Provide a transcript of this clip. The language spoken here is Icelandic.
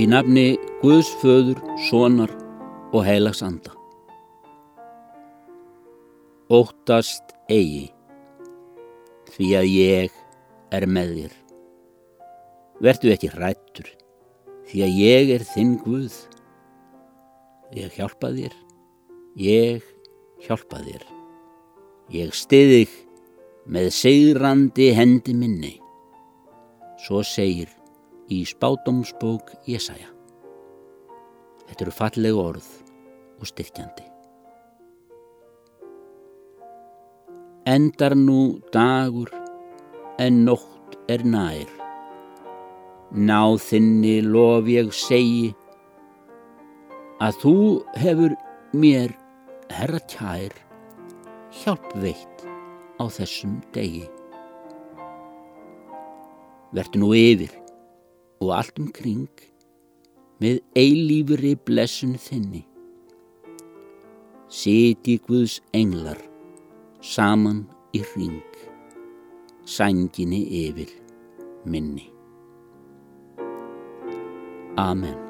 Í nafni Guðs föður, sonar og heilags anda. Óttast eigi, því að ég er með þér. Vertu ekki hrættur, því að ég er þinn Guð. Ég hjálpa þér, ég hjálpa þér. Ég stiði þig með segrandi hendi minni. Svo segir í spátumsbók Jésaja. Þetta eru falleg orð og styrkjandi. Endar nú dagur en nótt er nær. Ná þinni lof ég segi að þú hefur mér, herra kær, hjálp veitt á þessum degi. Vertu nú yfir og allt um kring með eilífri blessun þinni. Siti Guðs englar saman í ring, sænginni yfir minni. Amen.